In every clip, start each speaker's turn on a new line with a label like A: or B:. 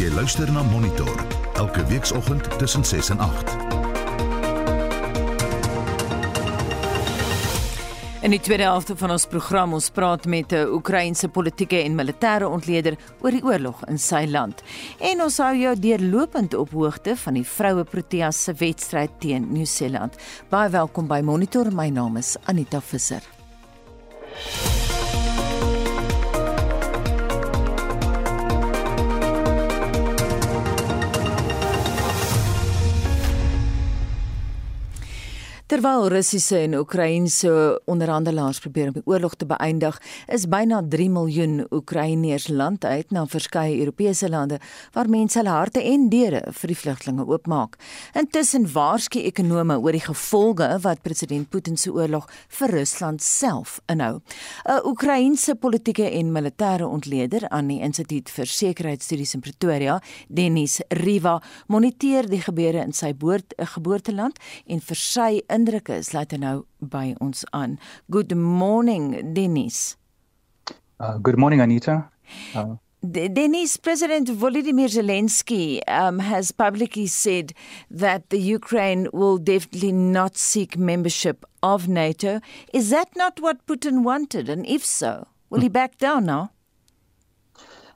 A: Jy luister na Monitor elke weekoggend tussen 6 en 8.
B: In die tweede helfte van ons program ons praat met 'n Oekraïense politieke en militêre ontleder oor die oorlog in sy land. En ons hou jou deurlopend op hoogte van die vroue Proteas se wedstryd teen Nieu-Seeland. Baie welkom by Monitor. My naam is Anita Visser. Terwyl Russiese en Oekraïense onderhandelaars probeer om die oorlog te beëindig, is byna 3 miljoen Oekraïners land uit na verskeie Europese lande waar mense hulle harte en deure vir die vlugtelinge oopmaak. Intussen waarsku ekonome oor die gevolge wat president Putin se oorlog vir Rusland self inhou. 'n Oekraïense politieke en militêre ontleder aan die Instituut vir Sekuriteitsstudies in Pretoria, Denis Riva, moniteer die gebeure in sy geboorteland en vir sy indrukke sluit nou by ons aan. Good morning Dennis.
C: Uh, good morning Anita. Uh,
B: Denis, President Volodymyr Zelensky um, has publicly said that the Ukraine will definitely not seek membership of NATO. Is that not what Putin wanted? And if so, will he hmm. back down now?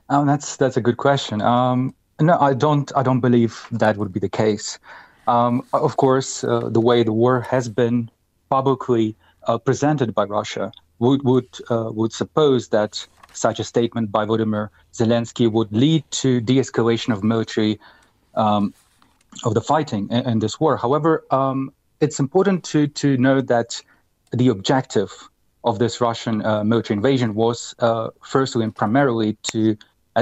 C: Um, that's that's a good question. Um, no, I don't. I don't believe that would be the case. Um, of course, uh, the way the war has been publicly uh, presented by Russia would would uh, would suppose that such a statement by Volodymyr Zelensky would lead to de-escalation of military um, of the fighting in, in, this war. However, um, it's important to to know that the objective of this Russian uh, military invasion was uh, firstly and primarily to,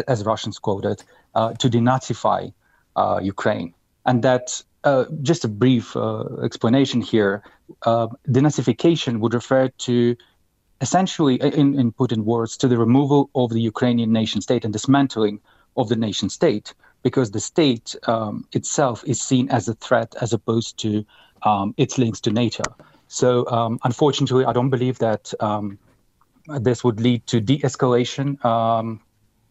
C: as Russians quoted, uh, to denazify Ukraine, and that uh, just a brief uh, explanation here. Uh, denazification would refer to essentially, in, in Putin words, to the removal of the Ukrainian nation state and dismantling of the nation state, because the state um, itself is seen as a threat as opposed to um, its links to NATO. So, um, unfortunately, I don't believe that um, this would lead to de escalation. Um,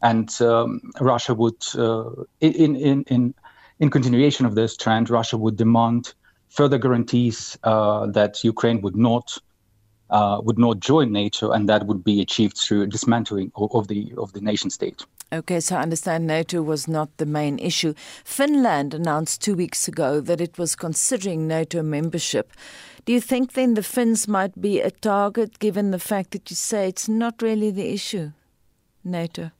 C: and um, Russia would, uh, in, in, in in continuation of this trend, Russia would demand further guarantees uh, that Ukraine would not uh, would not join NATO, and that would be achieved through dismantling of, of the of the nation state.
B: Okay, so I understand NATO was not the main issue. Finland announced two weeks ago that it was considering NATO membership. Do you think then the Finns might be a target, given the fact that you say it's not really the issue, NATO?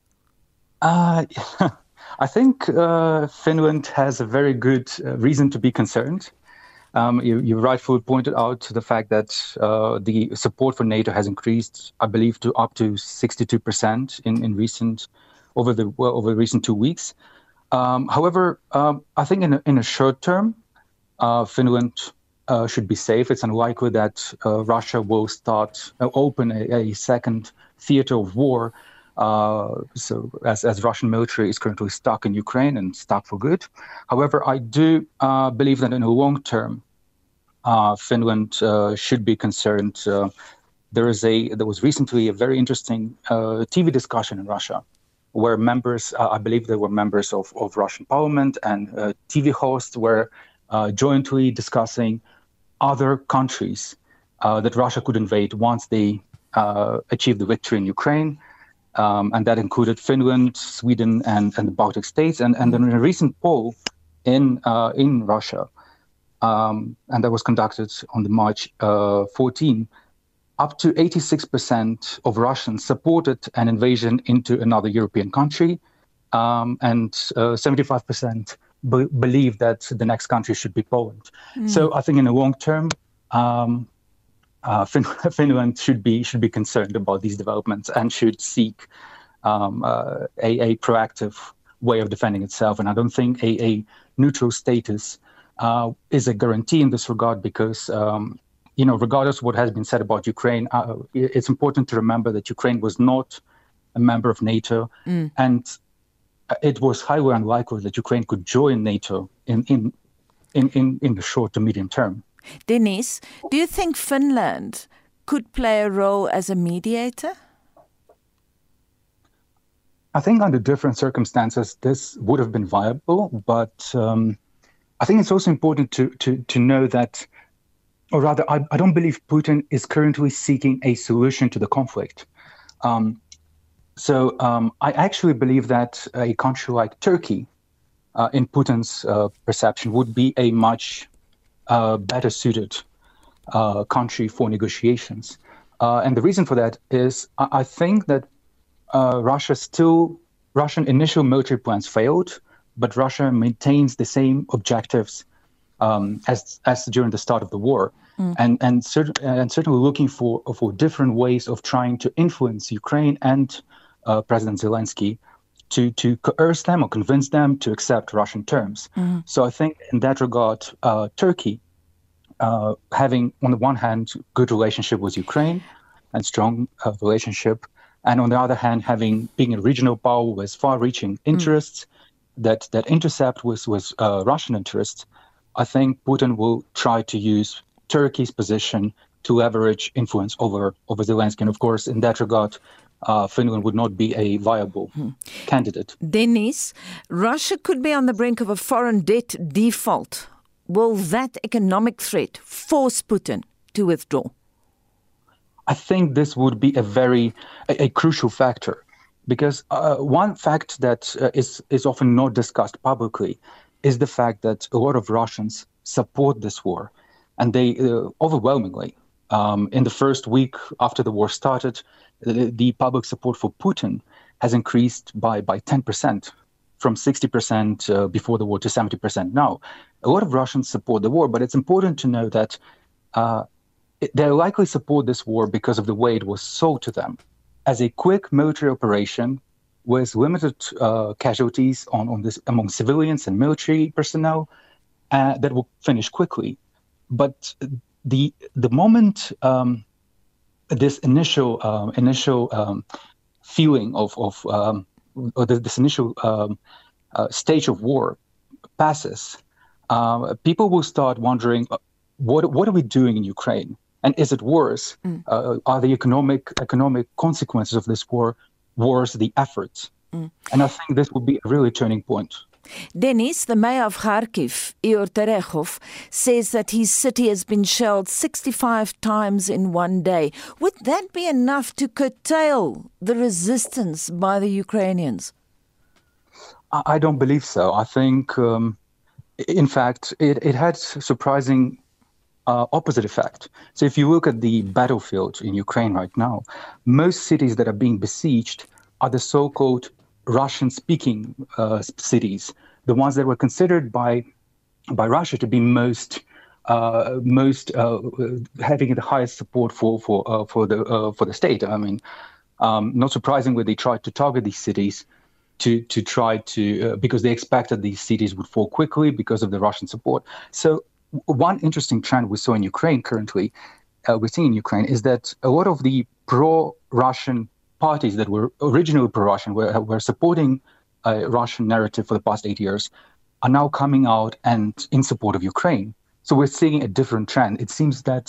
C: Uh, I think uh, Finland has a very good uh, reason to be concerned. Um, you, you, rightfully pointed out the fact that uh, the support for NATO has increased, I believe, to up to 62% in, in recent over the well, over the recent two weeks. Um, however, um, I think in a, in a short term, uh, Finland uh, should be safe. It's unlikely that uh, Russia will start open a, a second theater of war so as, as Russian military is currently stuck in Ukraine and stuck for good. However, I do uh, believe that in the long term, uh, Finland uh, should be concerned. Uh, there is a there was recently a very interesting uh, TV discussion in Russia where members, I believe there were members of, of Russian parliament and TV hosts were jointly discussing other countries that Russia could invade once they achieve the victory in Ukraine um, and that included Finland, Sweden, and, and the Baltic states. And, and then in a recent poll in uh, in Russia, um, and that was conducted on the March uh, 14, up to 86% of Russians supported an invasion into another European country, um, and uh, 75% be- believe that the next country should be Poland. Mm. So I think in the long term, um, uh, fin- Finland should be should be concerned about these developments and should seek um, uh, a, a, proactive way of defending itself. And I don't think a, a neutral status uh, is a guarantee in this regard because. Um, you know, regardless of what has been said about Ukraine, uh, it's important to remember that Ukraine was not a member of NATO, mm. and it was highly unlikely that Ukraine could join NATO in in in in, in the short to medium term.
B: Denise, do you think Finland could play a role as a mediator?
C: I think under different circumstances, this would have been viable, but um, I think it's also important to to to know that, or rather, I, I don't believe Putin is currently seeking a solution to the conflict. Um, so um, I actually believe that a country like Turkey, uh, in Putin's uh, perception, would be a much uh, better suited uh, country for negotiations. Uh, and the reason for that is I, I think that uh, Russia still Russian initial military plans failed, but Russia maintains the same objectives um, as as during the start of the war, mm. and and, cert- and certainly looking for for different ways of trying to influence Ukraine and uh, President Zelensky to to coerce them or convince them to accept Russian terms. Mm. So I think in that regard, uh, Turkey, uh, having on the one hand good relationship with Ukraine and strong uh, relationship and on the other hand, having being a regional power with far-reaching hmm. interests mm. that that intercept with with uh, Russian interests, I think Putin will try to use Turkey's position to leverage influence over over Zelensky. And of course, in that regard, uh, Finland would not be a viable hmm. candidate.
B: Dennis, Russia could be on the brink of a foreign debt default. Will that economic threat force Putin to withdraw?
C: I think this would be a very a, a crucial factor because uh, one fact that uh, is is often not discussed publicly is the fact that a lot of Russians support this war, and they uh, overwhelmingly. Um, in the first week after the war started, the, the public support for Putin has increased by by ten percent, from sixty percent uh, before the war to seventy percent now. A lot of Russians support the war, but it's important to know that uh, they likely support this war because of the way it was sold to them as a quick military operation with limited uh, casualties on, on this among civilians and military personnel uh, that will finish quickly. But the the moment um, this initial uh, initial um, feeling of of um, or this initial um, uh, stage of war passes, uh, people will start wondering, uh, what what are we doing in Ukraine? And is it worse? Mm. Uh, are the economic economic consequences of this war worse the efforts? Mm. And I think this will be a really turning point.
B: Denis, the mayor of Kharkiv, Igor Terechov, says that his city has been shelled 65 times in one day. Would that be enough to curtail the resistance by the Ukrainians?
C: I don't believe so. I think, um, in fact, it, it had surprising uh, opposite effect. So if you look at the battlefield in Ukraine right now, most cities that are being besieged are the so-called Russian-speaking uh, cities, the ones that were considered by by Russia to be most uh, most uh, having the highest support for for uh, for the uh, for the state. I mean, um, not surprisingly, they tried to target these cities to to try to because they expected these cities would fall quickly because of the Russian support. So one interesting trend we saw in Ukraine currently, uh, we're seeing in Ukraine, is that a lot of the pro-Russian parties that were originally pro-Russian, were, were supporting a Russian narrative for the past eight years, are now coming out and in support of Ukraine. So we're seeing a different trend. It seems that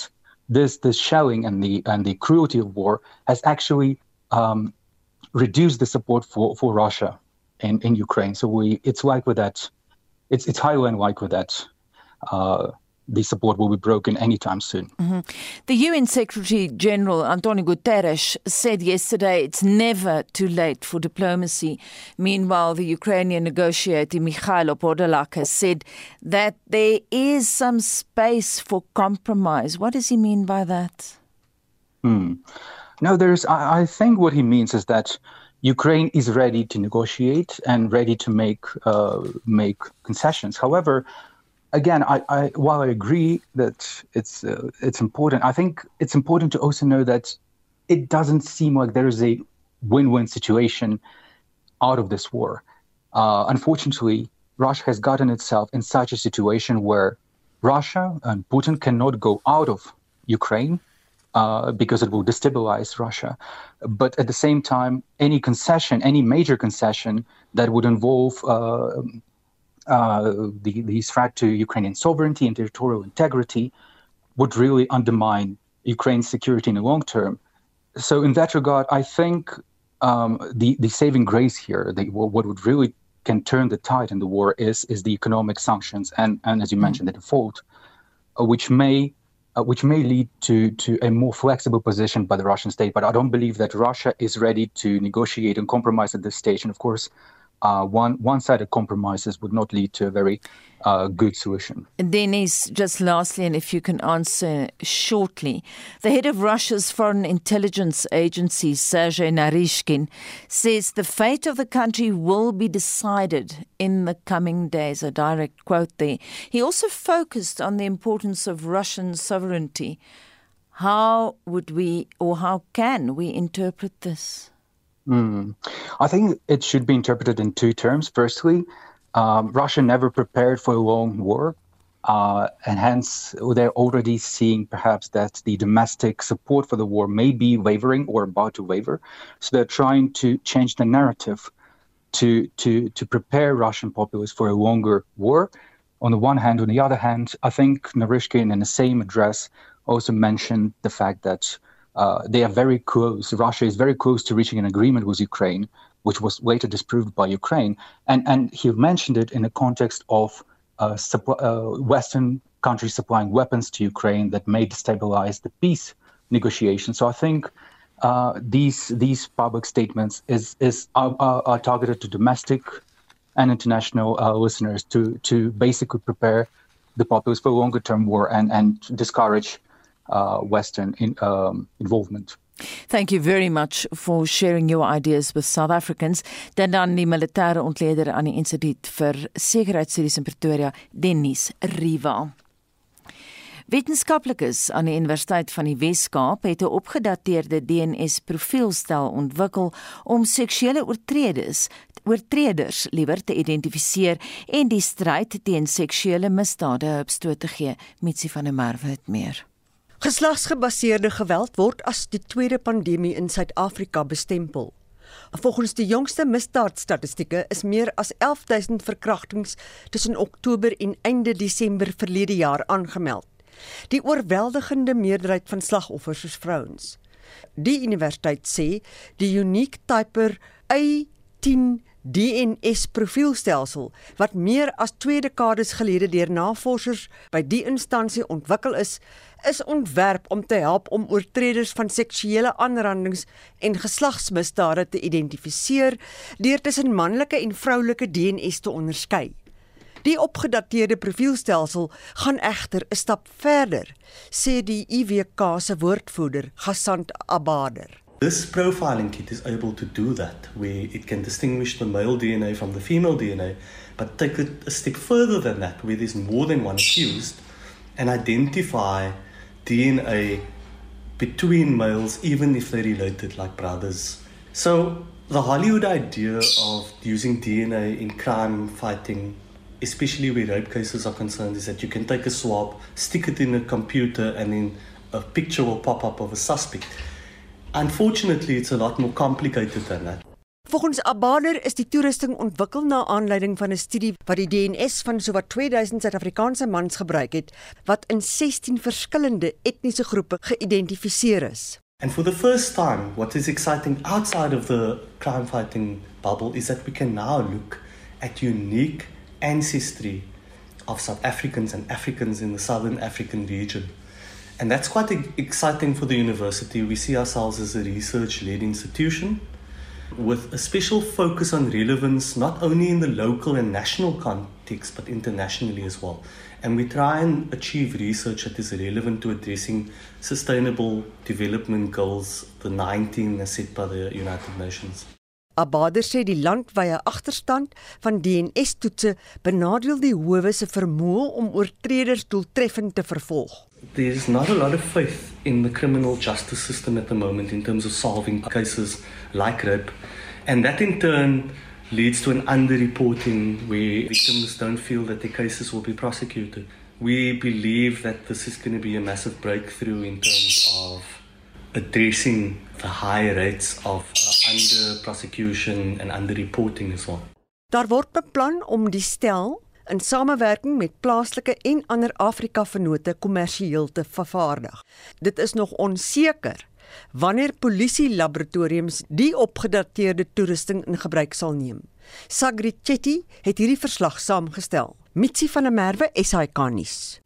C: this this shelling and the and the cruelty of war has actually um, reduced the support for, for Russia in, in Ukraine. So we it's likely that it's it's highly unlikely that uh, the support will be broken anytime soon. Mm-hmm.
B: The UN Secretary General Antonio Guterres said yesterday it's never too late for diplomacy. Meanwhile, the Ukrainian negotiator Mikhailo Podolak has said that there is some space for compromise. What does he mean by that?
C: Hmm. No, there's. I, I think what he means is that Ukraine is ready to negotiate and ready to make uh, make concessions. However, again, I, I, while I agree that it's uh, it's important, I think it's important to also know that it doesn't seem like there is a win-win situation out of this war. Uh, unfortunately, Russia has gotten itself in such a situation where Russia and Putin cannot go out of Ukraine uh, because it will destabilize Russia. But at the same time, any concession, any major concession that would involve uh, the, the threat to Ukrainian sovereignty and territorial integrity would really undermine Ukraine's security in the long term. So, in that regard, I think um, the the saving grace here, the, what would really can turn the tide in the war is is the economic sanctions and and as you mm-hmm. mentioned the default, uh, which may uh, which may lead to to a more flexible position by the Russian state. But I don't believe that Russia is ready to negotiate and compromise at this stage. And of course, uh, one one-sided compromises would not lead to a very uh, good solution.
B: Dennis, just lastly, and if you can answer shortly, the head of Russia's foreign intelligence agency, Sergei Narishkin, says the fate of the country will be decided in the coming days. A direct quote there. He also focused on the importance of Russian sovereignty. How would we, or how can we interpret this?
C: Mm. I think it should be interpreted in two terms. Firstly, um, Russia never prepared for a long war, uh, and hence they're already seeing perhaps that the domestic support for the war may be wavering or about to waver. So they're trying to change the narrative to to to prepare Russian populace for a longer war. On the one hand, on the other hand, I think Narishkin in the same address also mentioned the fact that uh, they are very close. Russia is very close to reaching an agreement with Ukraine, which was later disproved by Ukraine. And, and he mentioned it in the context of uh, supply, uh, Western countries supplying weapons to Ukraine that may destabilize the peace negotiations. So I think uh, these these public statements is is are, are, are targeted to domestic and international uh, listeners to to basically prepare the populace for longer term war and and discourage uh, Western in, um, involvement.
B: Thank you very much for sharing your ideas with South Africans. Dan dan die militêre ontleder aan die Instituut vir Sekuriteitsstudies in Pretoria, Dennis Riva. Wetenskaplikes aan die Universiteit van die Wes-Kaap het 'n opgedateerde DNS-profielstel ontwikkel om seksuele oortreders oortreders liewer te identifiseer en die stryd teen seksuele misdade op stoot te gee. Mitsi van der Merwe het meer.
D: Geslagsgebaseerde geweld word as die tweede pandemie in Suid-Afrika bestempel. Volgens die jongste misdaadstatistieke is meer as 11000 verkrachtings tussen Oktober en einde Desember verlede jaar aangemeld. Die oorweldigende meerderheid van slagoffers is vrouens. Die universiteit sê die Unique Typer A10 DNS profielstelsel wat meer as 2 dekades gelede deur navorsers by die instansie ontwikkel is, is ontwerp om te help om oortreders van seksuele aanrandings en geslagsmisdade te identifiseer deur tussen manlike en vroulike DNS te onderskei. Die opgedateerde profielstelsel gaan egter 'n stap verder, sê die IWK se woordvoerder, Gasant Abader.
E: This profiling kit is able to do that, where it can distinguish the male DNA from the female DNA, but take it a step further than that, where there's more than one accused, and identify DNA between males, even if they're related like brothers. So, the Hollywood idea of using DNA in crime fighting, especially where rape cases are concerned, is that you can take a swab, stick it in a computer, and then a picture will pop up of a suspect. Unfortunately, it's a lot more complicated than that.
D: Volgens Abader is die toerusting ontwikkel na aanleiding van 'n studie wat die DNS van sowat 2000 Suid-Afrikaanse mans gebruik het wat in 16 verskillende etniese groepe geïdentifiseer is.
E: And for the first time, what is exciting outside of the crime fighting bubble is that we can now look at unique ancestry of South Africans and Africans in the Southern African region. And that's quite exciting for the university. We see ourselves as a research led institution with a special focus on relevance not only in the local and national context but internationally as well. And we try and achieve research that is relevant to addressing sustainable development goals, the 19 as set by the United Nations.
D: Abader sê die landwyse agterstand van DNS-toetse benadeel die howe se vermoë om oortreders doeltreffend te vervolg.
E: There's not a lot of faith in the criminal justice system at the moment in terms of solving cases like rape, and that in turn leads to an underreporting where victims don't feel that their cases will be prosecuted. We believe that this is going to be a massive breakthrough in terms of addressing the high rates of uh, under prosecution and under reporting as well.
D: Daar word beplan om die stel in samewerking met plaaslike en ander Afrika vennote kommersieel te vervaardig. Dit is nog onseker wanneer polisie laboratoriums die opgedateerde toerusting in gebruik sal neem. Sagri Chetty het hierdie verslag saamgestel. Mitsi van der Merwe, SAK nuus.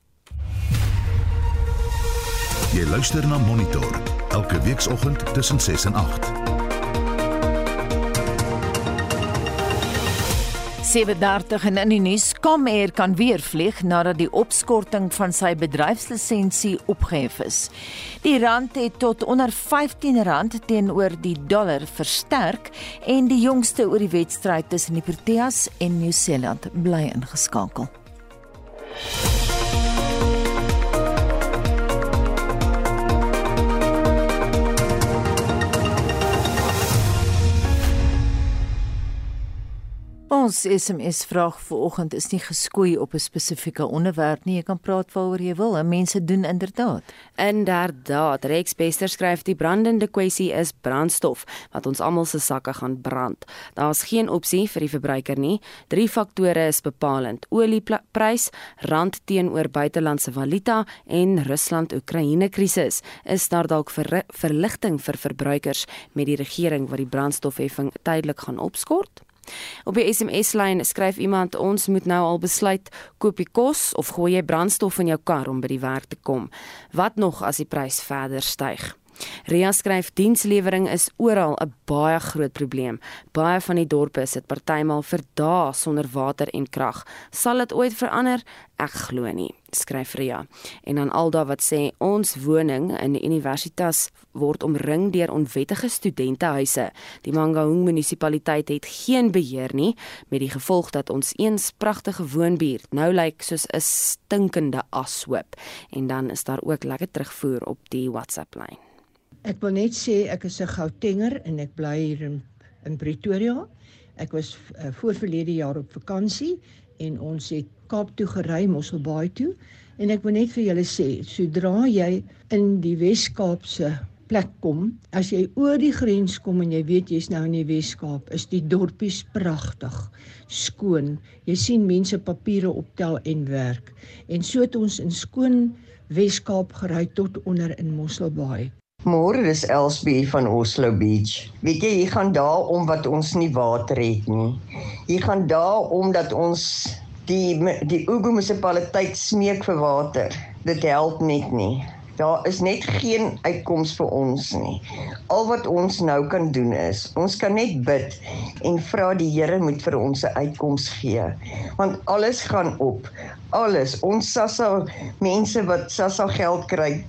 A: Jy luister na Monitor elke weekoggend tussen 6 en 8.
B: 7:30 en in die nuus kom Air kan weer vlieg nadat die opskorting van sy bedryfslisensie opgehef is. Die rand het tot onder R15 teenoor die dollar versterk en die jongste oor die wedstryd tussen die Proteas en Nieu-Seeland bly ingeskakel. Ons SMS vraag vanoggend is nie geskoei op 'n spesifieke onderwerp nie. Jy kan praat waaroor jy wil. En mense doen inderdaad.
F: Inderdaad. Rex Bester skryf die brandende kwessie is brandstof wat ons almal se sakke gaan brand. Daar's geen opsie vir die verbruiker nie. Drie faktore is bepalend: olieprys, rand teenoor buitelandse valuta en Rusland-Oekraïne krisis. Is daar dalk ver verligting vir verbruikers met die regering wat die brandstofheffing tydelik gaan opskort? Op die SMS-lyn skryf iemand ons moet nou al besluit koop jy kos of gooi jy brandstof in jou kar om by die werk te kom. Wat nog as die prys verder styg? Ria skryf dienslewering is oral 'n baie groot probleem. Baie van die dorpe sit partymal vir dae sonder water en krag. Sal dit ooit verander? Ek glo nie, skryf Ria. En dan Alda wat sê ons woning in die universitas word omring deur onwettige studentehuise. Die Mangaung munisipaliteit het geen beheer nie met die gevolg dat ons eens pragtige woonbuurt nou lyk soos 'n stinkende ashoop. En dan is daar ook lekker terugvoer op die WhatsApp lyn.
G: Ek wil net sê ek is 'n Gautenger en ek bly hier in, in Pretoria. Ek was uh, voor verlede jaar op vakansie en ons het Kaap toe gery, Mosselbaai toe en ek wil net vir julle sê, sodra jy in die Wes-Kaapse plek kom, as jy oor die grens kom en jy weet jy's nou in die Wes-Kaap, is die dorpies pragtig, skoon. Jy sien mense papiere optel en werk. En so het ons in skoon Wes-Kaap gery tot onder in Mosselbaai.
H: Môre is Elsbie van Oslo Beach. Weet jy, hier gaan daar om wat ons nie water het nie. Hier gaan daar om dat ons die die Ugu munisipaliteit smeek vir water. Dit help net nie. Daar is net geen uitkoms vir ons nie. Al wat ons nou kan doen is, ons kan net bid en vra die Here moet vir ons 'n uitkoms gee. Want alles gaan op. Alles. Ons Sassa mense wat Sassa geld kry,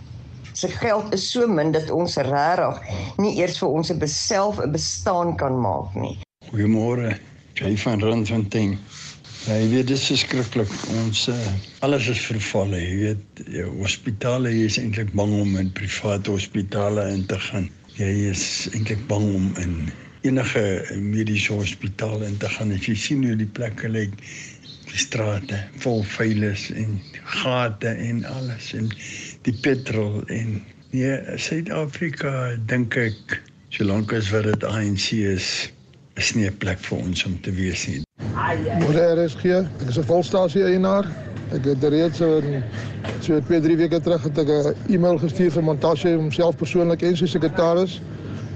H: se geld is so min dat ons regtig nie eers vir ons self 'n bestaan kan maak nie.
I: Goeiemôre, jy van Randfontein. Ja, jy weet dit is skrikkelik. Ons uh, alles is verval. Jy weet, hospitale is eintlik bang om in private hospitale in te gaan. Jy is eintlik bang om in enige mediese hospitaal in te gaan. As jy sien hoe die plekke lyk, die strate vol veilig en gate en alles en die petrol en nee Suid-Afrika dink ek solank as wat dit ANC is is nie 'n plek vir ons om te wees nie.
J: Môre gee. Ek is 'n volstasie eienaar. Ek het reeds so so 2, 3 weke terug het ek 'n e-mail gestuur vir Montashe homself persoonlik en sy sekretaris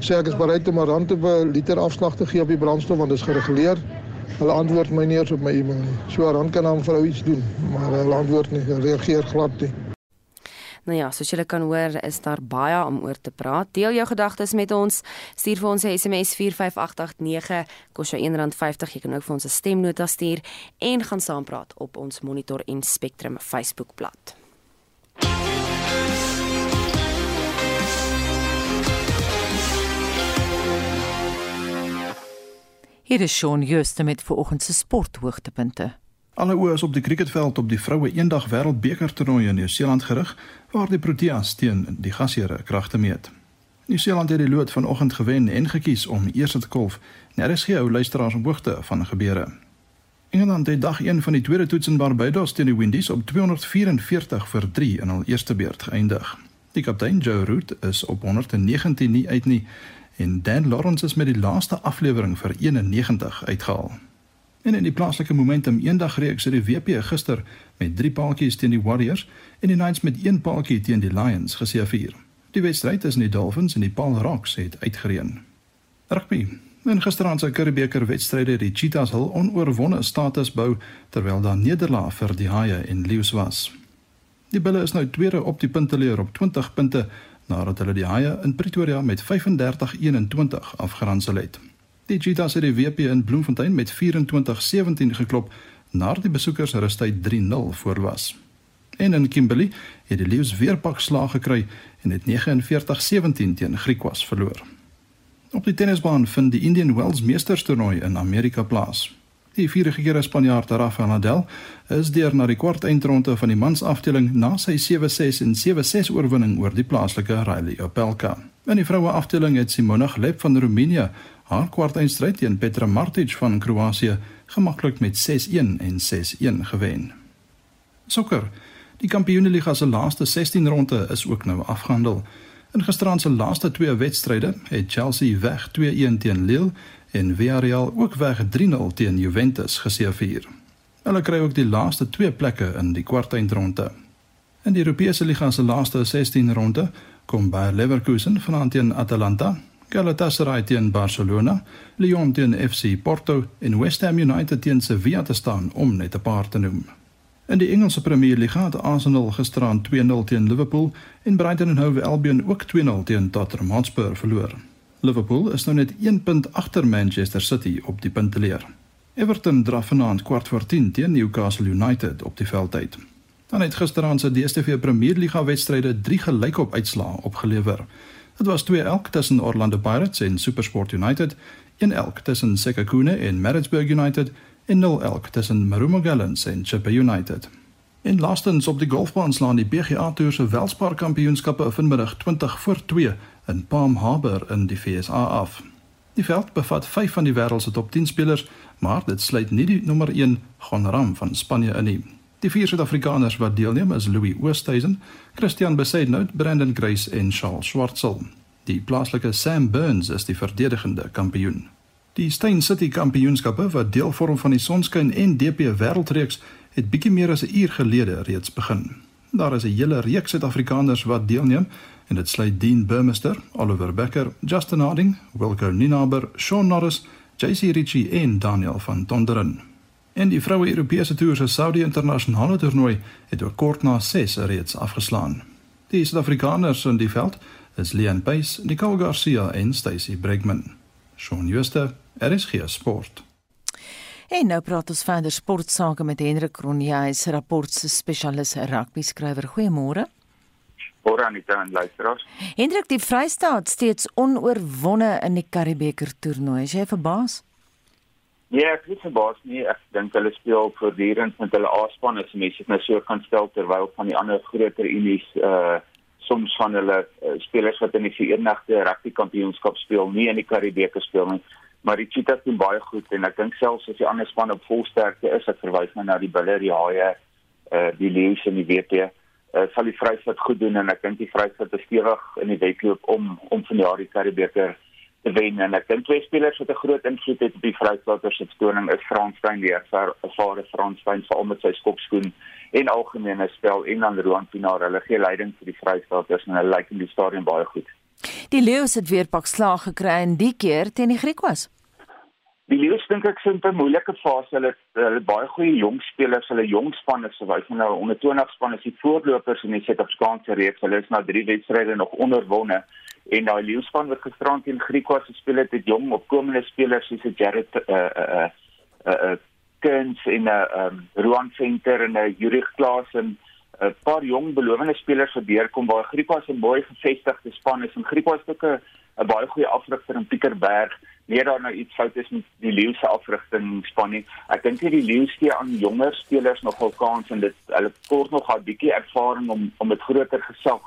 J: sê ek is bereid om 'n rand te 'n liter afslag te gee op die brandstof want dit is gereguleer. Hulle antwoord my nie eens op my e-mail nie. So 'n rand kan dan vir ou iets doen, maar hulle antwoord nie, hulle reageer glad nie.
F: Nou ja, soos julle kan hoor, is daar baie om oor te praat. Deel jou gedagtes met ons. Stuur vir ons 'n SMS 45889 kos jou R1.50. Jy kan ook vir ons 'n stemnota stuur en gaan saampraat op ons Monitor en Spectrum Facebookblad.
B: Hier is Shaun Jooste met vanoggend se sporthoogtepunte.
K: Alle oë is op die cricketveld op die vroue eendag wêreldbeker toernooi in Nieu-Seeland gerig waar die Proteas teen die gasheere kragte meet. Nieu-Seeland het die lood vanoggend gewen en gekies om eers te kolf. Nou is gehou luisteraars op hoogte van gebeure. Engeland het dag 1 van die tweede toets in Barbados teen die Windies op 244 vir 3 in hul eerste beurt geëindig. Die kaptein Joe Root is op 119 nie uit nie en Dan Lawrence is met die laaste aflewering vir 91 uitgehaal. En in die plaaslike momentum eendag reeks het die WP gister met 3 paaltjies teen die Warriors en die Knights met 1 paaltjie teen die Lions geseëvier. Die wedstryd in die Dolphins en die Paul Rocks het uitgereën. Rugby. In gisteraand se Curriebeeker wedstryde het die Cheetahs hul onoorwonde status bou terwyl daar nederlaag vir die Haie en Lions was. Die Bulle is nou tweede op die punteleer op 20 punte nadat hulle die Haie in Pretoria met 35-21 afgeronsel het. Die Cheetahs het die WP in Bloemfontein met 24-17 geklop nadat die besoekers rustyd 3-0 voor was. En in Kimberley het die Lions weer pak slag gekry en het 49-17 teen Griekwas verloor. Op die tennisbaan vind die Indian Wells Meesterstoernooi in Amerika plaas. Die vierige keer Spanjaard Rafael Nadal is deur na die kwart eindronde van die mansafdeling na sy 7-6 en 7-6 oorwinning oor die plaaslike Riley Opelka. In die vroue afdeling het Simona Halep van Roemenië haar kwart eindstryd teen Petra Martic van Kroasie gemaklik met 6-1 en 6-1 gewen. Sokker Die Kampioenligga se laaste 16 ronde is ook nou afgehandel. In gisteraand se laaste twee wedstryde het Chelsea weg 2-1 teen Lille en Villarreal ook weg 3-0 teen Juventus geseëvier. Hulle kry ook die laaste twee plekke in die kwartfinale. In die Europese liga se laaste 16 ronde kom Bayer Leverkusen vanaand teen Atalanta, Galatasaray teen Barcelona, Lyon teen FC Porto en West Ham United teen Sevilla te staan om net 'n paar te noem. In die Engelse Premier League het Arsenal gisteraan 2-0 teen Liverpool en Brighton en Hove Albion ook 2-0 teen Tottenham Hotspur verloor. Liverpool is nou net 1 punt agter Manchester City op die punteleer. Everton draf vanaand kwart voor 10 teen Newcastle United op die veld uit. Dan het gisteraan se DStv Premier League wedstryde 3 gelykop uitslae opgelewer. Dit was 2 elk tussen Orlando Pirates en SuperSport United, 1 elk tussen Sekhukhune en Maritzburg United en 0 elk tussen Marumo Gallants en Chippa United. En laastens op die golfbaan slaan die PGA Tour se Welspar Kampioenskappe vanmiddag 20 voor 2 in Palm Harbor in die VSA af. Die veld bevat 5 van die wêreld se top 10 spelers, maar dit sluit nie die nommer 1 Gon Ram van Spanje in nie. Die vier Suid-Afrikaners wat deelneem is Louis Oosthuizen, Christian Besaidnout, Brandon Grace en Charles Schwartzel. Die plaaslike Sam Burns is die verdedigende kampioen. Die Stein City Kampioenskappe wat deel vorm van die Sonskyn en DP Wêreldreeks het bietjie meer as 'n uur gelede reeds begin. Daar is 'n hele reeks Suid-Afrikaners wat deelneem en dit sluit Dean Burmester, Oliver Becker, Justin Harding, Wilco Ninaber, Sean Norris, JC Ritchie en Daniel van Tonderen. En die vroue Europese toer se Saudi internasionale toernooi het oor kort na 6 reeds afgeslaan. Die Suid-Afrikaners in die veld is Leon Pace, Nicole Garcia en Stacy Bregman. Shaun Schuster, RSG Sport.
B: En nou praat ons verder sportsake met Hendrik Kronje, hy's rapportse spesialis rugby skrywer. Goeiemôre.
L: Môre aan die luisteraars.
B: Hendrik, die Vrystaat steeds onoorwonde in die Karibeker toernooi. Is jy verbaas?
L: Ja, ek is verbaas nie. Ek dink hulle speel voortdurend met hulle A-span as mense nou so kan stel terwyl van die ander groter unies uh soms van hulle uh, spelers wat in die Verenigde Rugby Kampioenskap speel, nie in die Karibeker speel nie. Maar die Cheetahs doen baie goed en ek dink selfs as die ander span op volsterkte is, ek verwys nou na die Bulle, die Haie, uh die Lions en die WP, uh, sal die Vrystaat goed doen en ek dink die Vrystaat is stewig in die wedloop om om vanjaar die Karibeker te wen en ek dink twee spelers wat 'n groot invloed het op die Vrystaaters se stoning is Fransstein die ervare Fransstein veral met sy skopskoen en algemene spel en dan Roan Pinaar hulle gee leiding vir die Vrystaaters en hulle lyk in die stadion baie goed.
B: Die Leeu's het weer pak slag gekry en die keer teen die Griekwas.
L: Die Leeu's dink ek sien 'n moeilike fase. Hulle hulle baie goeie jong spelers, hulle jong span is sowys nou onder 20 span is die voorlopers in die Suid-Afrikaanse reeks. Hulle is nou 3 wedstryde nog onderwonne en daai leeuspan wat gisterand teen Griekwas gespeel het, het jong opkomende spelers soos Jared uh uh uh, uh Kearns en 'n uh, um, Roan Venter en 'n uh, Jurich Klaas en 'n uh, paar jong belowende spelers gebeur kom waar Griekwas 'n mooi gevestigde span is en Griekwas het ook 'n baie goeie afrigter in Pieterberg meer daar nou iets fout is met die Leeu se afrigting span nie. Ek dink hierdie Leeu stee aan jonger spelers nogal kans en dit hulle kort nog 'n bietjie ervaring om om met groter gesag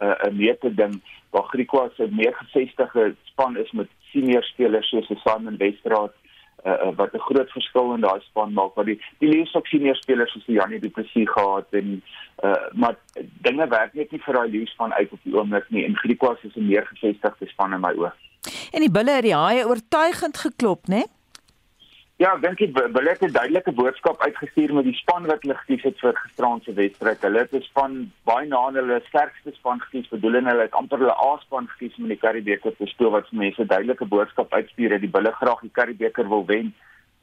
L: uh, 'n mee te ding waar Griekwas 'n meer gevestigde span is met senior spelers soos Simon Westraat uh, wat 'n groot verskil in daai span maak wat die die leeusak senior spelers soos Janie Du Plessis gehad en uh, maar dinge werk net nie vir daai leeu span uit op die oomblik nie en Griekwas is 'n meer gevestigde span in my oë.
B: En die bulle het die haie oortuigend geklop, né?
L: Ja, ek dink hulle het 'n duidelike boodskap uitgestuur met die span wat hulle gekies het vir gisteraand se wedstryd. Hulle het 'n span baie na hulle sterkste span gekies, bedoelende hulle het amper hulle A-span gekies om die Karibeker te speel wat mense duidelike boodskap uitstuur dat die bulle graag die Karibeker wil wen.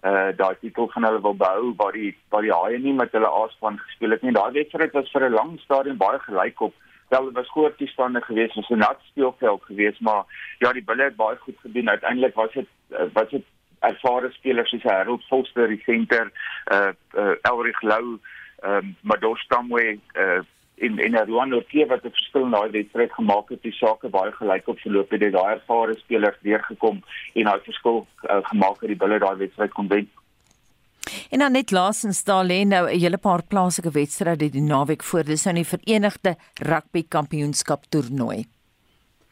L: Uh daai titel van hulle wil behou waar die waar die Haie nie met hulle A-span gespeel het nie. Daai wedstryd was vir 'n lang stadium baie gelyk op wel dit was groot toestande geweest ons 'n nat speelveld geweest maar ja die bulle het baie goed gedoen uiteindelik was dit uh, was dit ervare spelers soos Harold Foster die center uh, uh Elrich Lou um Mados Tamwe uh in in Rwanda Orkie wat het verskil in daai wedstryd gemaak het die sake baie gelyk op verloop het daai ervare spelers deurgekom en daai verskil uh, gemaak het die bulle daai wedstryd kon wen
B: En dan net laasens daar lê nou 'n hele paar plaaslike wedstryde die naweek voor. Dis nou die Verenigde Rugby Kampioenskap toernooi.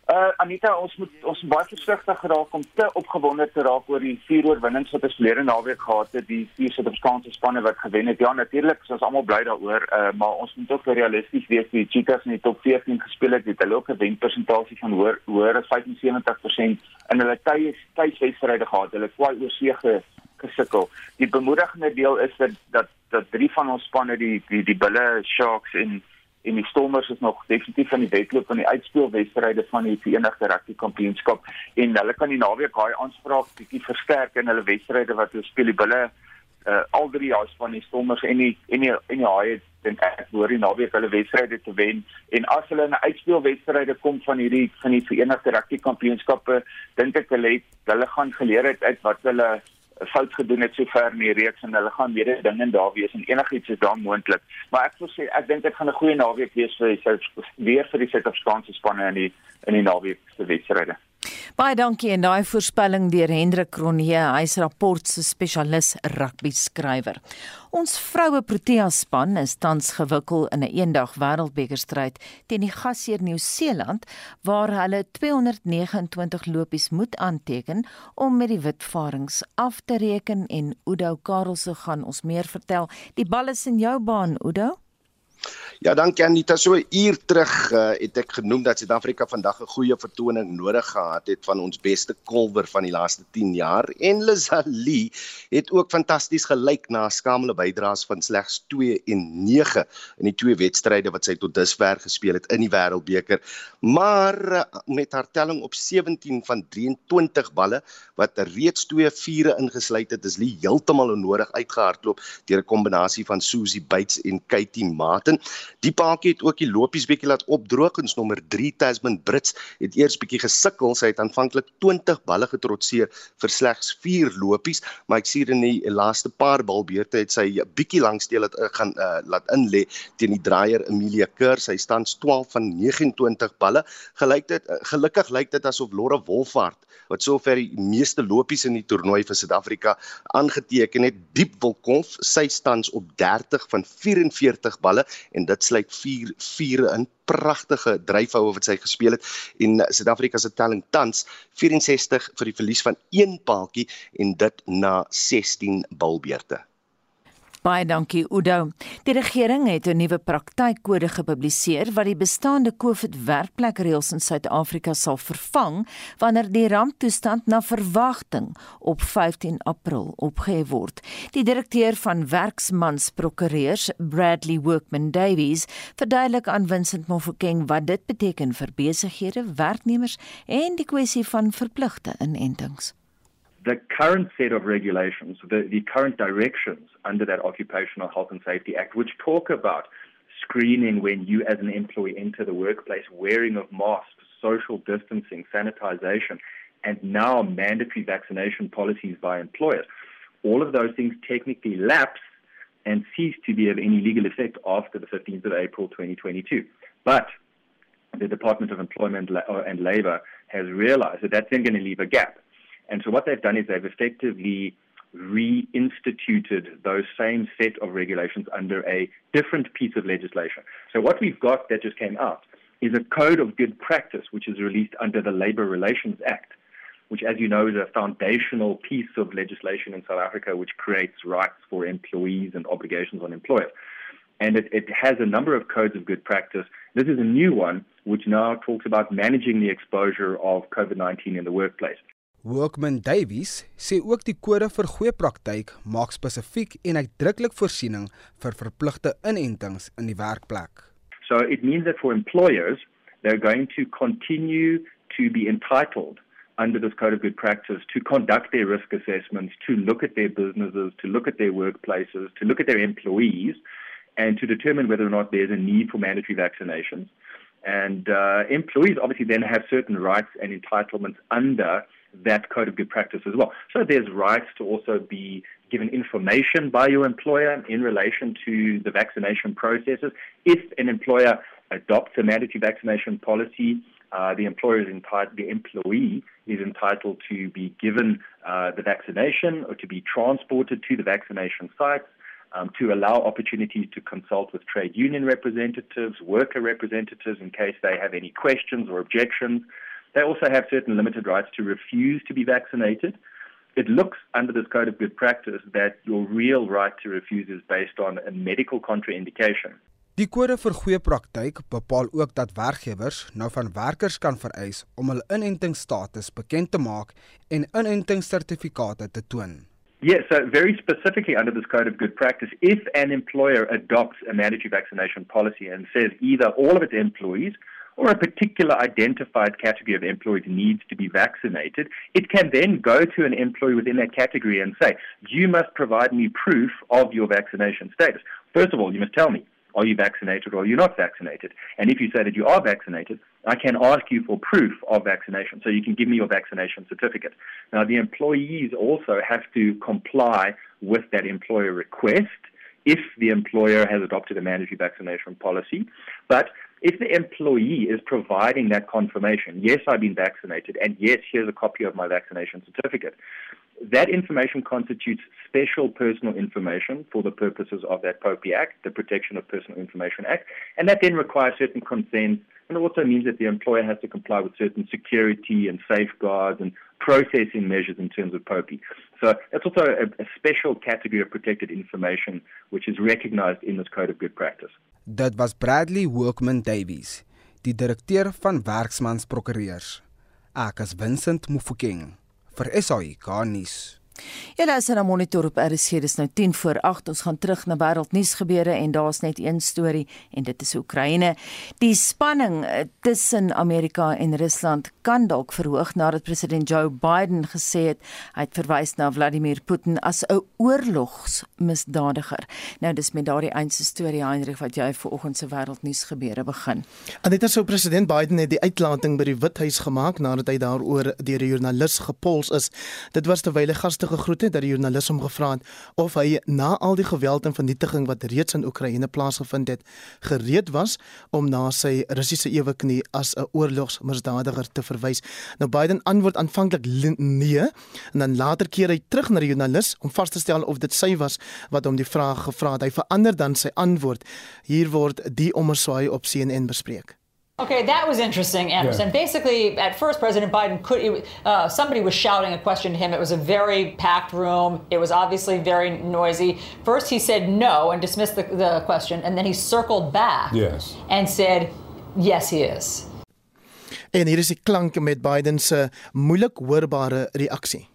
L: Uh Anita, ons moet ons baie versigtig geraak om te opgewonde te raak oor die vier oorwinnings wat ons verlede naweek gehad het, die vier Suid-Afrikaanse spanne wat gewen het. Ja, natuurlik, ons is almal bly daaroor, uh maar ons moet ook realisties wees. Die Cheetahs in die top 14 gespeel het, het hulle ook 'n wenpersentasie van hoër hoër as 75% in hulle tye tydwedstryde gehad. Hulle kwai oor see gesukkel. Die bemoedigende deel is dat dat dat drie van ons spanne die die die Bulle Sharks en en die Stormers is nog definitief van die wedloop van die uitspelwedstryde van die Verenigde Rugby Kampioenskap. En hulle kan die naweek daai aanspraak bietjie versterk in hulle wedstryde wat hulle speel. Die Bulle uh, al drie jaar van die Stormers en die en die en die Haie dink ek hoor die naweek hulle wedstryde te wen. En as hulle in 'n uitspelwedstryde kom van hierdie van die Verenigde Rugby Kampioenskappe dink ek hulle het hulle gaan geleer het uit wat hulle fout gedoen het sover in die reeks en hulle gaan weer dinge daar wees en enigiets is daar moontlik. Maar ek wil sê ek dink dit gaan 'n goeie naweek wees vir die weer vir die Suid-Afrikaanse spanne in die in die naweek se wedstryde.
B: Baie dankie en daai voorspelling deur Hendrik Kronje, hy's rapport se spesialis rugby skrywer. Ons vroue Protea span is tans gewikkel in 'n een eendag wêreldbekerstryd teen die gasheer Nieu-Seeland waar hulle 229 lopies moet aanteken om met die Witvarings af te reken en Udo Karelse gaan ons meer vertel. Die bal is in jou baan, Udo.
M: Ja, dankie Anita. So 'n uur terug uh, het ek genoem dat Suid-Afrika vandag 'n goeie vertoning nodig gehad het van ons beste kolwer van die laaste 10 jaar en Lazali het ook fantasties gelyk na skamele bydraes van slegs 2 en 9 in die twee wedstryde wat sy tot dusver gespeel het in die Wêreldbeker. Maar uh, met haar telling op 17 van 23 balle wat reeds twee vure ingesluit het, is Lee heeltemal onnodig uitgehardloop deur 'n kombinasie van Susie Bates en Katie Martin. Die paadjie het ook die lopies bietjie laat opdroog en nommer 3 Tasman Brits het eers bietjie gesukkel. Sy het aanvanklik 20 balle getrotseer vir slegs 4 lopies, maar ek sien in die laaste paar balbeurte het sy bietjie lanksteel het uh, gaan uh, laat inlê teen die draaier Amelia Kerr. Sy staan 12 van 29 balle. Gelyk dit uh, gelukkig lyk dit asof Lore Wolfhard wat sover die meeste lopies in die toernooi vir Suid-Afrika aangeteken het, diep wil kom. Sy staan op 30 van 44 balle en dit sluit 4 4 in pragtige dryfhoue wat sy gespeel het en Suid-Afrika se telling tans 64 vir die verlies van een paaltjie en dit na 16 balbeurte.
B: Baie dankie Udo. Die regering het 'n nuwe praktykode gepubliseer wat die bestaande COVID werkplekreëls in Suid-Afrika sal vervang wanneer die ramptoestand na verwagting op 15 April opgehef word. Die direkteur van Werksmansprokureurs, Bradley Workman Davies, verduidelik aan Vincent Mofokeng wat dit beteken vir besighede, werknemers en die kwessie van verpligte inentings.
N: The current set of regulations, the, the current directions under that Occupational Health and Safety Act, which talk about screening when you as an employee enter the workplace, wearing of masks, social distancing, sanitization, and now mandatory vaccination policies by employers. All of those things technically lapse and cease to be of any legal effect after the 15th of April 2022. But the Department of Employment uh, and Labor has realized that that's then going to leave a gap. And so what they've done is they've effectively reinstituted those same set of regulations under a different piece of legislation. So what we've got that just came out is a code of good practice, which is released under the Labour Relations Act, which, as you know, is a foundational piece of legislation in South Africa which creates rights for employees and obligations on employers. And it, it has a number of codes of good practice. This is a new one which now talks about managing the exposure of COVID 19 in the workplace.
O: Workman Davies sê ook die kode vir goeie praktyk maak spesifiek en uitdruklik voorsiening vir verpligte inentings in die werkplek.
N: So it means that for employers they're going to continue to be entitled under this code of good practice to conduct their risk assessments, to look at their businesses, to look at their workplaces, to look at their employees, and to determine whether or not there's a need for mandatory vaccinations. And uh, employees obviously then have certain rights and entitlements under that code of good practice as well. So there's rights to also be given information by your employer in relation to the vaccination processes. If an employer adopts a mandatory vaccination policy, uh, the employer is entitled, the employee is entitled to be given uh, the vaccination or to be transported to the vaccination sites, um, to allow opportunities to consult with trade union representatives, worker representatives in case they have any questions or objections. They also have certain limited rights to refuse to be vaccinated. It looks under this code of good practice that your real right to refuse is based on a medical contraindication.
O: Die kode vir goeie praktyk bepaal ook dat werkgewers nou van werkers kan vereis om hul inentingsstatus bekend te maak en inentingssertifikate te toon.
N: Yes, so very specifically under this code of good practice, if an employer adopts a mandatory vaccination policy and says either all of its employees or a particular identified category of employees needs to be vaccinated, it can then go to an employee within that category and say, You must provide me proof of your vaccination status. First of all, you must tell me are you vaccinated or are you not vaccinated? And if you say that you are vaccinated, I can ask you for proof of vaccination. So you can give me your vaccination certificate. Now, the employees also have to comply with that employer request if the employer has adopted a mandatory vaccination policy. But if the employee is providing that confirmation, yes, I've been vaccinated, and yes, here's a copy of my vaccination certificate, that information constitutes special personal information for the purposes of that POPI Act, the Protection of Personal Information Act, and that then requires certain consent and also means that the employer has to comply with certain security and safeguards and processing measures in terms of POPI. So that's also a, a special category of protected information which is recognized in this Code of Good Practice.
O: Dit was Bradley Workman Davies, die direkteur van Werksmans Prokureurs. Ek is Vincent Mufokeng vir SAIK nuus.
B: Ja, dis 'n monitor op RC. Dis nou 10 voor 8. Ons gaan terug na wêreldnuus gebeure en daar's net een storie en dit is Oekraïne. Die spanning eh, tussen Amerika en Rusland kan dalk verhoog nadat president Joe Biden gesê het hy het verwys na Vladimir Putin as 'n oorlogsmisdadiger. Nou dis met daardie eense storie Heinrich wat jy vanoggend se wêreldnuus gebeure begin.
P: En dit is so president Biden het die uitlating by die Withuis gemaak nadat hy daaroor deur 'n joernalis gepols is. Dit was terwyl hy gaste gegroet het dat die joernalis hom gevra het of hy na al die geweld en vernietiging wat reeds in Oekraïne plaasgevind het, gereed was om na sy Russiese eweknie as 'n oorlogsmisdadiger te verwys. Nou Biden antwoord aanvanklik nee en dan later keer hy terug na die joernalis om vas te stel of dit sy was wat hom die vraag gevra het. Hy verander dan sy antwoord. Hier word die omswaai op CNN bespreek.
Q: Okay, that was interesting, Anderson. Yeah. Basically, at first, President Biden could uh, somebody was shouting a question to him. It was a very packed room. It was obviously very noisy. First, he said no and dismissed the, the question, and then he circled back
R: yes.
Q: and said, "Yes, he is."
P: En hier is die klanke met Biden se moeilik hoorbare reaksie.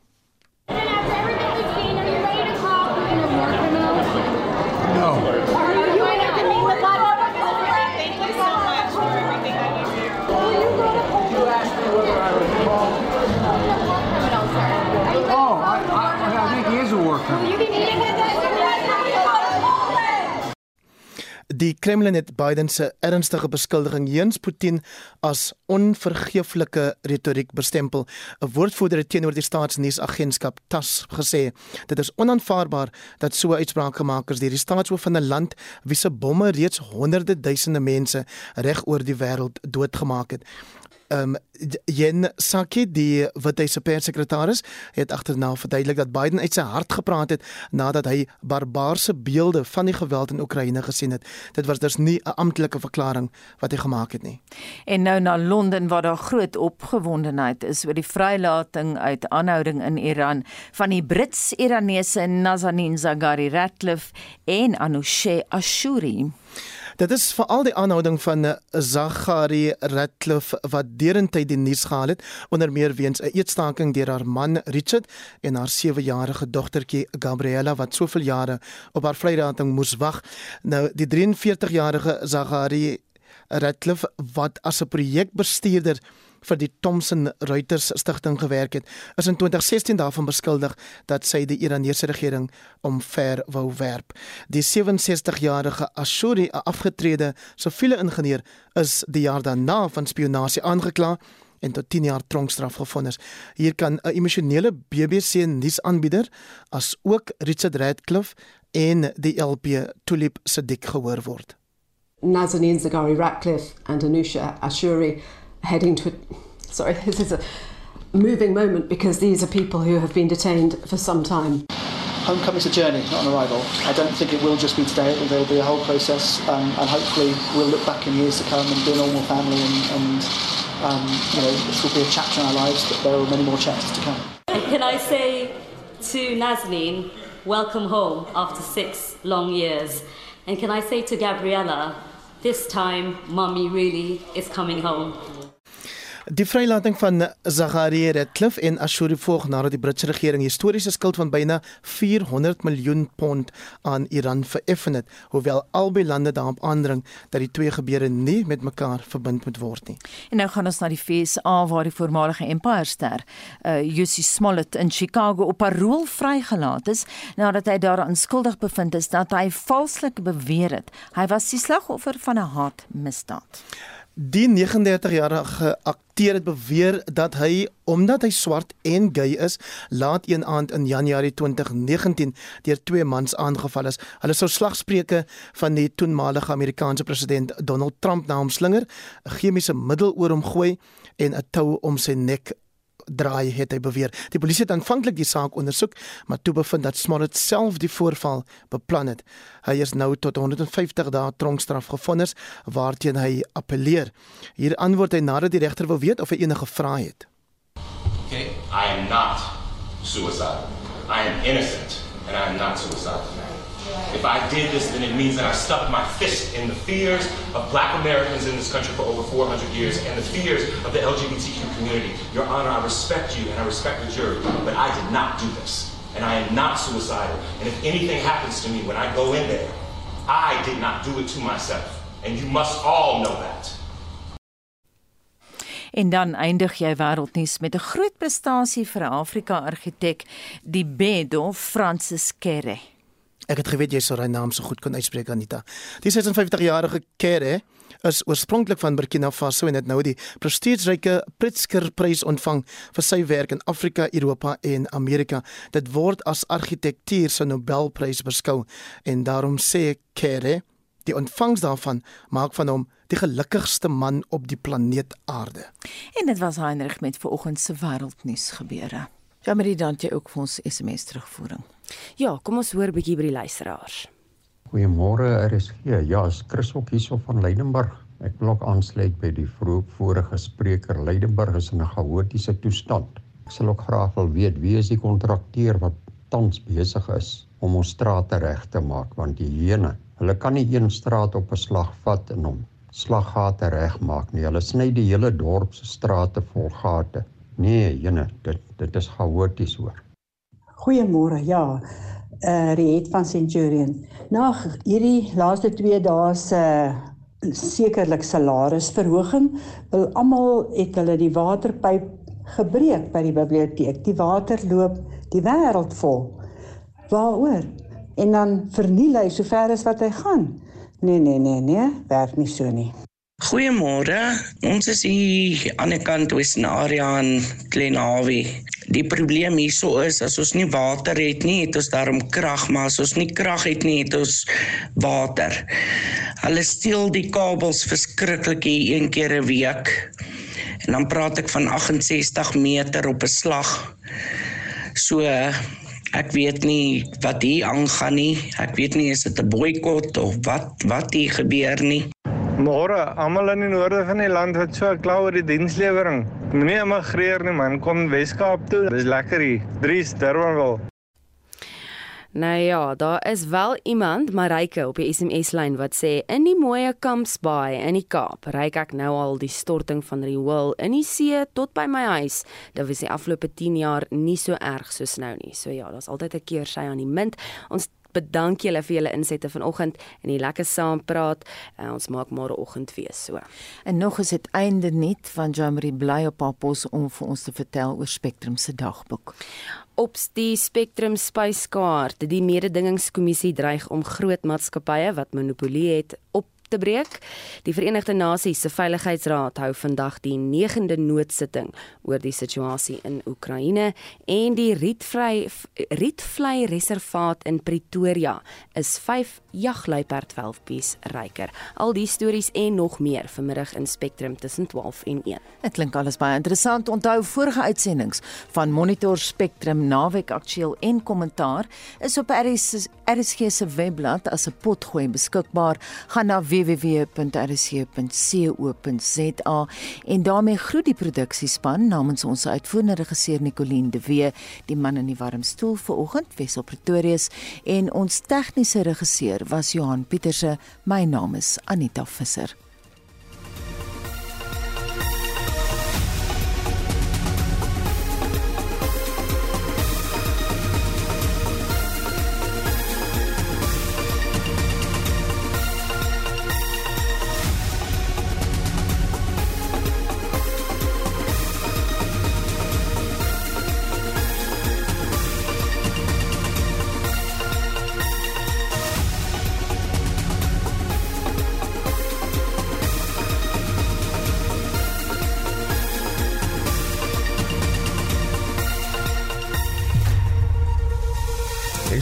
P: Die Kremlin het Biden se ernstige beskuldiging teenoor Putin as onvergeeflike retoriek bestempel. 'n Woordvoerder teenoor die staatsnuusagentskap TASS gesê: "Dit is onaanvaarbaar dat so 'n uitspraak gemaak is deur die staatshoof van 'n land wie se bomme reeds honderde duisende mense reg oor die wêreld doodgemaak het." Ehm um, Jen Saki die wat hy se perssekretaris het agterna verduidelik dat Biden uit sy hart gepraat het nadat hy barbaarse beelde van die geweld in Oekraïne gesien het. Dit was dus nie 'n amptelike verklaring wat hy gemaak het nie.
B: En nou na Londen waar daar groot opgewondenheid is oor die vrylating uit aanhouding in Iran van die Brits-Iranese Nazanin Zaghari Ratcliffe en Anousheh Ashuri.
P: Dit is veral die aanhouding van eh, Zachary Ratcliffe wat derentyd die nuus gehaal het onder meer weens 'n eetstaking deur haar man Richard en haar 7-jarige dogtertjie Gabriella wat soveel jare op haar vrylating moes wag. Nou die 43-jarige Zachary Ratcliffe wat as 'n projekbestuurder vir die Thomson Reuters stigting gewerk het, is in 2016 daarvan beskuldig dat sy die Iranese regering omver wou werp. Die 67-jarige Ashuri, 'n afgetrede siviele ingenieur, is die jaar daarna van spionasie aangekla en tot 10 jaar tronkstraf gevonnis. Hier kan 'n emosionele BBC nuusaanbieder as ook Richard Radcliffe en die LP Tulip Siddiq gehoor word.
R: Nazanin Zaghari Ratcliffe and Anusha Ashuri heading to a, sorry, this is a moving moment because these are people who have been detained for some time.
S: Homecoming's a journey, not an arrival. I don't think it will just be today. There will be a whole process, um, and hopefully we'll look back in years to come and be a normal family, and, and um, you know this will be a chapter in our lives, but there are many more chapters to come.
T: Can I say to Nazanin, welcome home after six long years, and can I say to Gabriella, this time, mommy really is coming home.
P: Die vrylating van Zachary Ratcliffe en Ashuri volg nadat die Britse regering historiese skuld van byna 400 miljoen pond aan Iran vereffen het, hoewel albei lande daarop aandring dat die twee gebeure nie met mekaar verbind moet word nie.
B: En nou gaan ons na die FSA waar die voormalige Empire ster, uh Jussie Smollett in Chicago op parol vrygelaat is nadat hy daaraan skuldig bevind is dat hy valslik beweer het hy was die slagoffer van 'n haatmisdaad.
P: Die 39-jarige akteur het beweer dat hy omdat hy swart en gay is, laat een aand in Januarie 2019 deur twee mans aangeval is. Hulle sou slagspreuke van die toenmalige Amerikaanse president Donald Trump na hom slinger, 'n chemiese middel oor hom gooi en 'n tou om sy nek draai het hy beweer. Die polisie het aanvanklik die saak ondersoek, maar toe bevind dat Smollett self die voorval beplan het. Hy is nou tot 150 dae tronkstraf gevonnis waarteen hy appeleer. Hier antwoord hy nadat die regter wil weet of hy enige vrae het.
U: Okay, I am not suicidal. I am innocent and I am not suicidal. If I did this, then it means that I stuck my fist in the fears of black Americans in this country for over 400 years and the fears of the LGBTQ community. Your Honor, I respect you and I respect the jury, but I did not do this. And I am not suicidal. And if anything happens to me when I go in there, I did not do it to myself. And you must all know that.
B: En dan eindig jy wêreldnuus met 'n groot prestasie vir 'n Afrika argitek, die Bedo Francis Kerre.
P: Ek het geweet jy sou sy naam so goed kon uitspreek Anita. Die 56-jarige Kere is oorspronklik van Burkina Faso en het nou die prestigieryke Pritzker Prys ontvang vir sy werk in Afrika, Europa en Amerika. Dit word as argitektuur se Nobelprys beskou en daarom sê Kere die ontvangs daarvan maak van hom die gelukkigste man op die planeet Aarde.
B: En dit was Heinrich met vanoggend se wêreldnuus gebeure. Ja, maar dan jy ook vir ons SMS terugvoering.
F: Ja, kom ons hoor 'n bietjie by die luisteraars.
V: Goeiemôre RSG. Ja, is Chris ook hierso van Leidenburg. Ek wil ook aansluit by die vroeg vorige spreker. Leidenburg is in 'n chaotiese toestand. Ek sal ook graag wil weet wie is die kontrakteur wat tans besig is om ons strate reg te maak want die hene, hulle kan nie een straat op 'n slag vat en hom slaggate regmaak nie. Hulle sny die hele dorp se strate vol gate. Nee, jene, dit dit is chaoties hoor.
W: Goeiemôre. Ja. Uh Riet van Centurion. Na hierdie laaste 2 dae se uh, sekerlik salarisverhoging, wil almal het hulle die waterpyp gebreek by die biblioteek. Die water loop die wêreld vol. Waaroor? En dan verniel hy sover as wat hy gaan. Nee nee nee nee, werk nie so nie.
X: Goeiemôre. Ons is hier aan die kant Western Area in Glenhawie. Die probleem hierso is as ons nie water het nie, het ons daarom krag, maar as ons nie krag het nie, het ons water. Hulle steel die kabels verskriklik hier een keer 'n week. En dan praat ek van 68 meter op 'n slag. So ek weet nie wat hier aangaan nie. Ek weet nie is dit 'n boikot of wat wat hier gebeur nie.
Y: Môre, almal in die noorde van die land wat so kla oor die dienslewering. Moenie immigreer nie man, kom Weskaap toe. Dis lekker hier. Dries Durbanville.
F: Nou ja, daar is wel iemand, Marike op die SMS-lyn wat sê in die mooi Kampsbaai in die Kaap, ryk ek nou al die storting van Riool in die see tot by my huis. Dit was die afgelope 10 jaar nie so erg soos nou nie. So ja, daar's altyd 'n keer sy aan die munt. Ons bedank julle vir julle insette vanoggend en die lekker saam praat. Uh, ons maak môre oggend weer so.
B: En nog is dit einde net van Jamari bly op haar pos om vir ons te vertel oor Spectrum se dagboek
F: op die Spectrum spyskaart. Die mededingingskommissie dreig om groot maatskappye wat monopolie het op te breek. Die Verenigde Nasies se Veiligheidsraad hou vandag die 9de noodsitting oor die situasie in Oekraïne en die Rietvlei Rietvlei Reservaat in Pretoria is 5 jagluiperdwelpies ryker. Al die stories en nog meer vanmiddag in Spectrum tussen 12 en 1.
B: Dit klink alles baie interessant. Onthou vorige uitsendings van Monitor Spectrum naweek aktueel en kommentaar is op RSG se webblad as 'n potgooi beskikbaar. Gaan na www.rsc.co.za en daarmee groet die produksiespan namens ons uitvoerende regisseur Nicoline de Wee, die man in die warm stoel vanoggend Wesel Pretorius en ons tegniese regisseur was Johan Pieterse. My naam is Anita Visser.